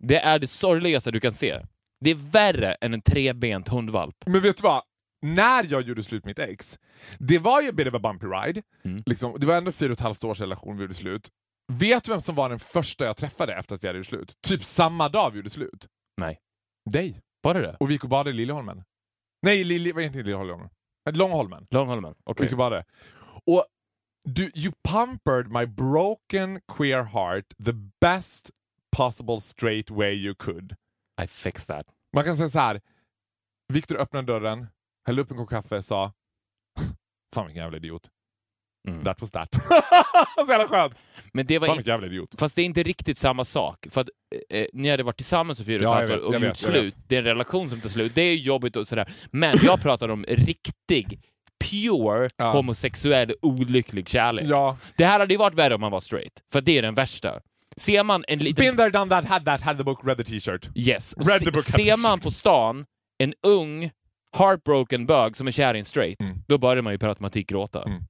Det är det sorgligaste du kan se. Det är värre än en trebent hundvalp. Men vet du vad? När jag gjorde slut med mitt ex, det var ju a bit of a bumpy ride. Mm. Liksom, det var ändå fyra och ett halvt års relation vi gjorde slut. Vet du vem som var den första jag träffade efter att vi hade gjort slut? Typ samma dag vi gjorde slut. Nej. Dig. Var det det? Och vi gick och badade i Liljeholmen. Nej, Lilje, heter inte Liljeholmen? Långholmen. Långholmen? Vi Okej. gick och badade. Och du, you pampered my broken queer heart the best possible straight way you could. I fixed that. Man kan säga så här. Viktor öppnade dörren, hällde upp en kopp kaffe, sa Fan vilken jävla idiot. Mm. That was that. så jävla skönt. Men det var Fan vilken jävla idiot. Fast det är inte riktigt samma sak. För att eh, ni hade varit tillsammans i fyra och Ja, år vet, och gjort vet, slut. Det är en relation som tar slut. Det är jobbigt och sådär. Men jag pratar om riktig, pure, Ja. homosexuell, olycklig kärlek. Ja. Det här hade ju varit värre om man var straight. För det är den värsta. Ser man en liten... Been there, done that, had that, had the book, read the t-shirt. Yes. Read the book. ser man på stan en ung, heartbroken bög som är kär i en straight, Mm. då börjar man ju per automatik gråta. Mm.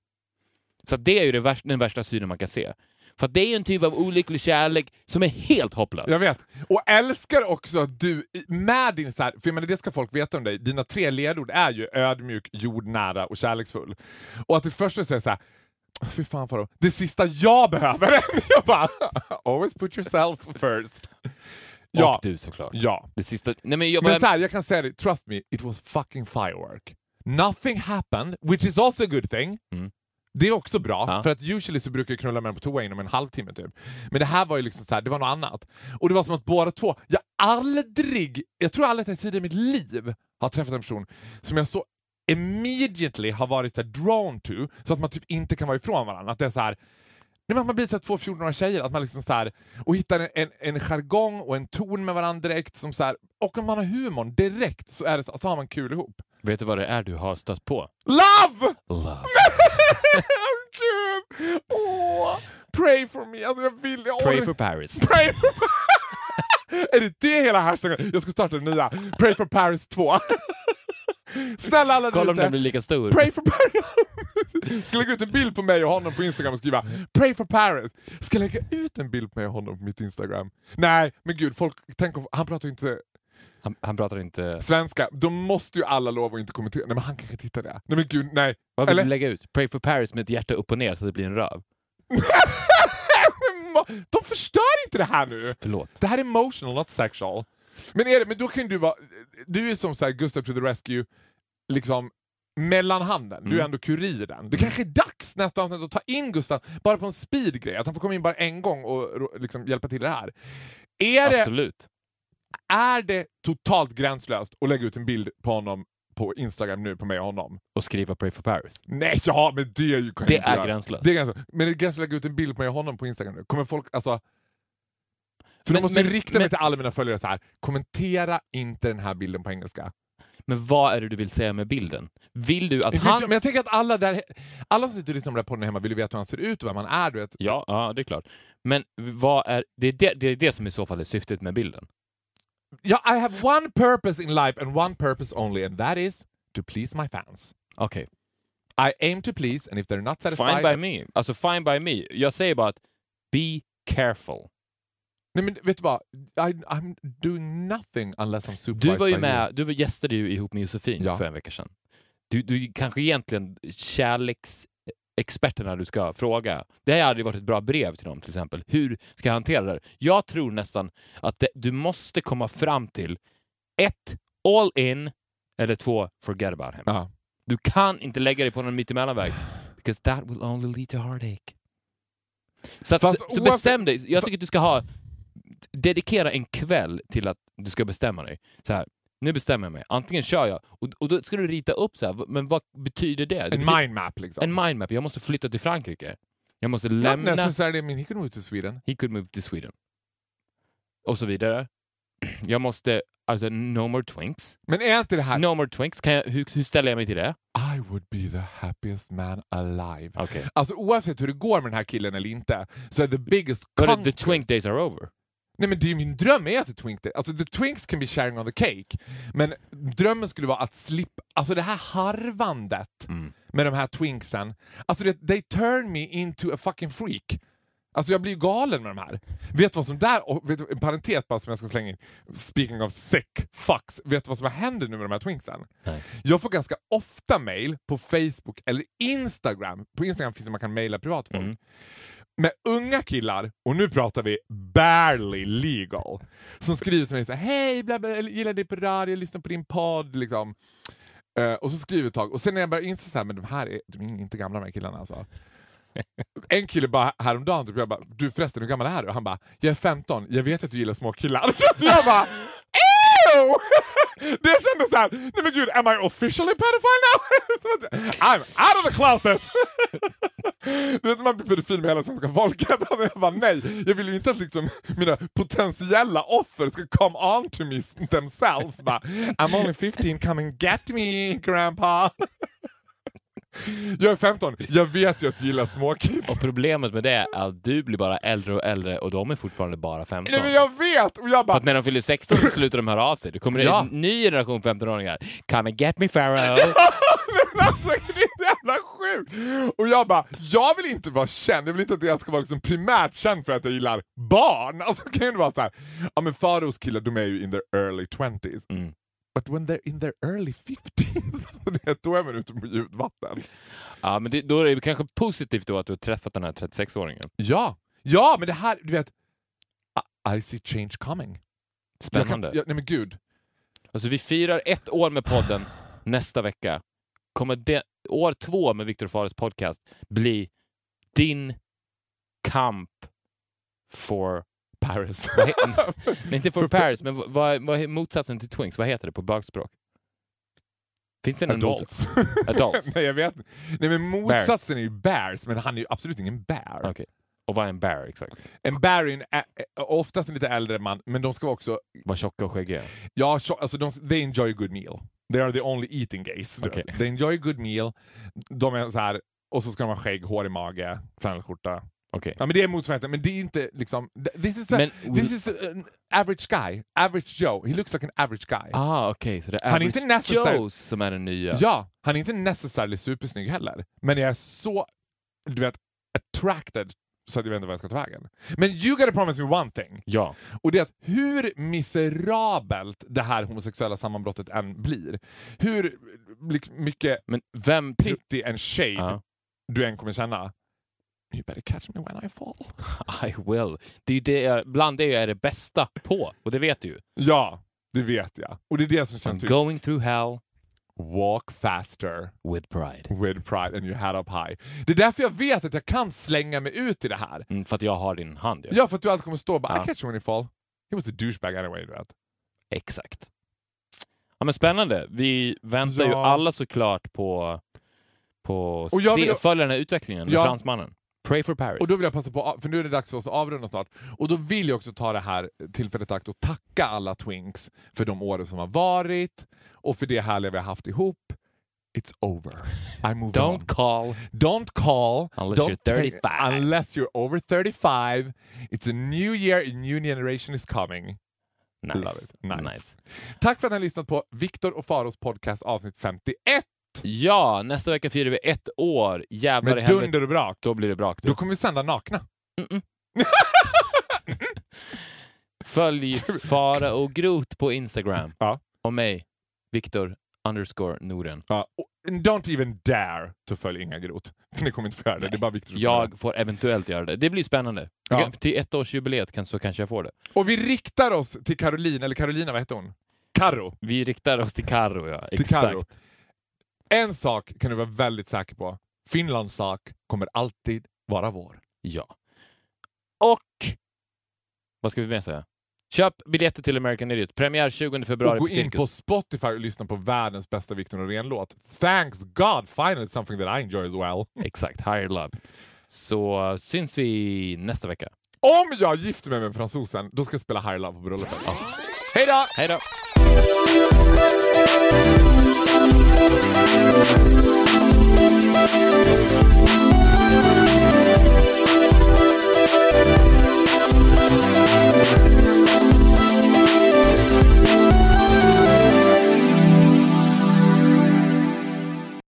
Så det är ju det värsta, den värsta synen man kan se. För det är en typ av olycklig kärlek som är helt hopplös. Jag vet. Och älskar också att du med din så här, för jag menar, det ska folk veta om dig, dina tre ledord är ju ödmjuk, jordnära och kärleksfull. Och att det första säger så här, fy fan Faro, det sista jag behöver, jag bara, always put yourself first. Ja, Och du såklart. ja. Det sista... Nej men jag Men bara... så här, jag kan säga det, trust me, it was fucking firework. Nothing happened, which is also a good thing. Mm. Det är också bra, Ja. för att usually så brukar jag knulla med dem på toa inom en halvtimme typ. Men det här var ju liksom så här, det var något annat. Och det var som att båda två, jag aldrig, jag tror aldrig att jag tidigare i mitt liv har träffat en person som jag så immediately har varit så här drawn to, så att man typ inte kan vara ifrån varandra. Att det är så här, Nej, man blir så två 14-åriga tjejer, att man liksom så här, och hittar en, en, en jargong och en ton med varandra direkt. Som så här, och om man har humorn direkt så, är det så, så har man kul ihop. Vet du vad det är du har stött på? Love! Love. Gud! Åh, pray for me! Alltså jag vill... Jag Pray for Paris. Pray for Är det det hela hashtaggen? Jag ska starta den nya. Pray for Paris 2. Snälla alla Kolla om den blir lika stor. Pray for Paris! Ska lägga ut en bild på mig och honom på Instagram och skriva Pray for Paris. Ska lägga ut en bild på mig och honom på mitt Instagram? Nej, men gud, folk, tänk om, han pratar ju inte Han, han pratar inte... svenska. Då måste ju alla lov att inte kommentera. Nej men han kanske tittar det. Nej men gud, nej. Vad vill Eller? du lägga ut? Pray for Paris med ett hjärta upp och ner så det blir en röv. De förstör inte det här nu! Förlåt. Det här är emotional, not sexual. Men, är det, men då kan du vara... Du är som så här, Gustav to the rescue, liksom mellanhanden. Du är Mm. ändå kuriren. Det kanske är dags nästa avsnitt att ta in Gustav bara på en speedgrej. Att han får komma in bara en gång och liksom, hjälpa till det här. Är det, Absolut. är det totalt gränslöst att lägga ut en bild på honom på Instagram nu på mig och honom? Och skriva Pray for Paris. Nej, ja, men det är ju Det är gränslöst. Det är gränslöst. Men det är gränslöst att lägga ut en bild på mig och honom på Instagram nu. Kommer folk, alltså... För Men- då måste jag men- rikta mig men- till alla mina följare så här. kommentera inte den här bilden på engelska. Men vad är det du vill säga med bilden? Vill du att jag, Men jag tänker att alla där, alla som sitter och lyssnar på den här podden hemma vill ju veta hur han ser ut och vem han är. Du vet. Ja, ja, det är klart. Men vad är... Det är det, det är det som i så fall är syftet med bilden. Ja, I have one purpose in life and one purpose only and that is to please my fans. Okej. I aim to please and if they're not satisfied... Fine by me. Alltså fine by me. Jag säger bara att be careful. Nej men vet du vad? I, I'm doing nothing unless I'm supervised Du var ju med, du var gästade ju ihop med Josefin Ja. för en vecka sedan. du, du kanske egentligen kärleksexperterna du ska fråga. Det hade varit ett bra brev till dem till exempel. Hur ska jag hantera det här? Jag tror nästan att det, du måste komma fram till ett, all in, eller två, forget about him. Ja. Du kan inte lägga dig på någon mittemellanväg. Because that will only lead to heartache. Så, att, Fast så, så bestäm dig. Jag tycker att du ska ha dedikera en kväll till att du ska bestämma dig. Så här, nu bestämmer jag mig. Antingen kör jag, och, och då ska du rita upp så här, men vad betyder det? En mindmap liksom. en mindmap. Jag måste flytta till Frankrike. Jag måste Not lämna... necessarily, I mean, he could move to Sweden. He could move to Sweden. Och så vidare. Jag måste... Alltså, no more twinks. Men är inte det här... No more twinks. Kan jag, hur, hur ställer jag mig till det? I would be the happiest man alive. Okej. Alltså oavsett hur det går med den här killen eller inte, så är the biggest But the twink days are over. Nej men det är min dröm är att det twink day. Alltså the twinks can be sharing on the cake. Men drömmen skulle vara att slippa, alltså det här harvandet Mm. med de här twinksen. Alltså det, they turn me into a fucking freak. Alltså jag blir ju galen med de här. Vet du vad som där, och vet en parentes bara som jag ska slänga in. Speaking of sick fucks. Vet du vad som händer nu med de här twinksen? Nej. Jag får ganska ofta mail på Facebook eller Instagram. På Instagram finns det man kan mejla privat folk. Mm. Med unga killar, och nu pratar vi barely legal, som skriver till mig så här, hej, bla bla, jag gillar dig på radio, jag lyssnar på din podd. Liksom. Uh, och så skriver ett tag, och sen när jag börjar inse så här, men de här är, de är inte gamla de här killarna alltså. En kille bara häromdagen, typ, jag bara, du förresten hur gammal är du? Och han bara, jag är 15, jag vet att du gillar små killar. Jag bara, ew! Det kändes såhär, nej men gud, am I officially pedophile now? I'm out of the closet! Du vet man blir pedofil med hela svenska folket. Jag bara nej, jag vill ju inte att liksom mina potentiella offer ska come on to me themselves. Bara, I'm only 15, come and get me grandpa. Jag är 15, jag vet ju att du gillar småkids. Och problemet med det är att du blir bara äldre och äldre och de är fortfarande bara 15. Nej, men jag vet! Och jag För bara, att när de fyller 16 så slutar de höra av sig. Då kommer det Ja. en ny generation 15-åringar. Come and get me Pharaoh. Alltså, det är så jävla sjukt! Och jag bara, jag vill inte vara känd, jag vill inte att jag ska vara liksom primärt känd för att jag gillar barn. Alltså kan det vara så här, ja men Faros killar de är ju in their early 20s. Mm. But when they're in their early 50s, alltså det, då är man ute på djupt vatten. Ja, men det, då är det kanske positivt då att du har träffat den här 36-åringen. Ja, ja men det här, du vet, I, I see change coming. Spännande. Jag kan, jag, nej men gud. Alltså vi firar ett år med podden nästa vecka. Kommer det, år två med Viktor Fares podcast bli din kamp for... Paris. Nej, inte for Paris, men vad, vad är motsatsen till Twinks? Vad heter det på bögspråk? Finns det någon? Adults. Adults. nej jag vet inte. Nej men motsatsen är ju bears, men han är ju absolut ingen bear. Okej. Och vad är en bear exakt? En bear är en, ä, ä, oftast en lite äldre man, men de ska vara också... Vad tjocka och skäggiga? Ja, tjo- alltså de, they enjoy a good meal. They are the only eating gays. vet. They enjoy a good meal. De är så här, och så ska de ha skägg, hår i mage, flanellskjorta. Okej. Ja, men det är motsvarigheten, men det är inte liksom... This is, a, Men- this is an average guy. Average Joe. He looks like an average guy. Ah, okej. Så det är Han är inte Joes som är den nya. Ja, han är inte necessarily supersnygg heller. Men jag är så, du vet, attracted så att jag vet inte vad jag ska ta vägen. Men you gotta promise me one thing. Ja. Och det är att hur miserabelt det här homosexuella sammanbrottet än blir, hur mycket Men vem... pity and shade Ja. du än kommer känna, you better catch me when I fall. I will. Det är ju det jag, bland det jag är det bästa på, och det vet du ju. Ja, det vet jag. Och det är det som I'm känns typ, going through hell walk faster with pride. with pride and your head up high. Det är därför jag vet att jag kan slänga mig ut i det här. Mm, för att jag har din hand. Ja. Ja, för att du alltid kommer stå och bara Ja. I catch you when you fall. He was a douchebag anyway. Du vet. Exakt. Ja, men spännande. Vi väntar ju Ja. alla såklart på, på Och se, vill- följa den här utvecklingen med fransmannen. Pray for Paris. Och då vill jag passa på, för nu är det dags för oss att avrunda snart, och då vill jag också ta det här tillfället i akt och tacka alla Twinks för de åren som har varit och för det härliga vi har haft ihop. It's over. I move Don't on. call. Don't call. Unless don't you're ta- 35. unless you're over 35. It's a new year, a new generation is coming. Love Nice. it. Nice. nice. Tack för att ni har lyssnat på Viktor och Faros podcast avsnitt 51 Ja, nästa vecka firar vi ett år. Jävlar i med helvete. dunder och brak. Då blir det brak. Då kommer vi sända nakna. Följ Fara och Grot på Instagram. Ja. Och mig, Viktor underscore Noren. Ja, don't even dare to följa Inga Groth. Ni kommer inte få göra det. Det är bara göra Jag får eventuellt göra det. Det blir spännande. Ja. Till ettårsjubileet kan, så kanske jag får det. Och vi riktar oss till Caroline, eller Carolina, vad heter hon? Karo. Vi riktar oss till Karo, ja. Till Exakt. Karo. En sak kan du vara väldigt säker på. Finlands sak kommer alltid vara vår. Ja. Och... Vad ska vi mer säga? Köp biljetter till American Idiot. Premiär 20 februari Och gå på in på Spotify och lyssna på världens bästa Victor Norén-låt. Thanks God, finally something that I enjoy as well. Exakt, Higher Love. Så syns vi nästa vecka. Om jag gifter mig med fransosen, då ska jag spela High Love på bröllopet. Hej då! Hej då! Thank you.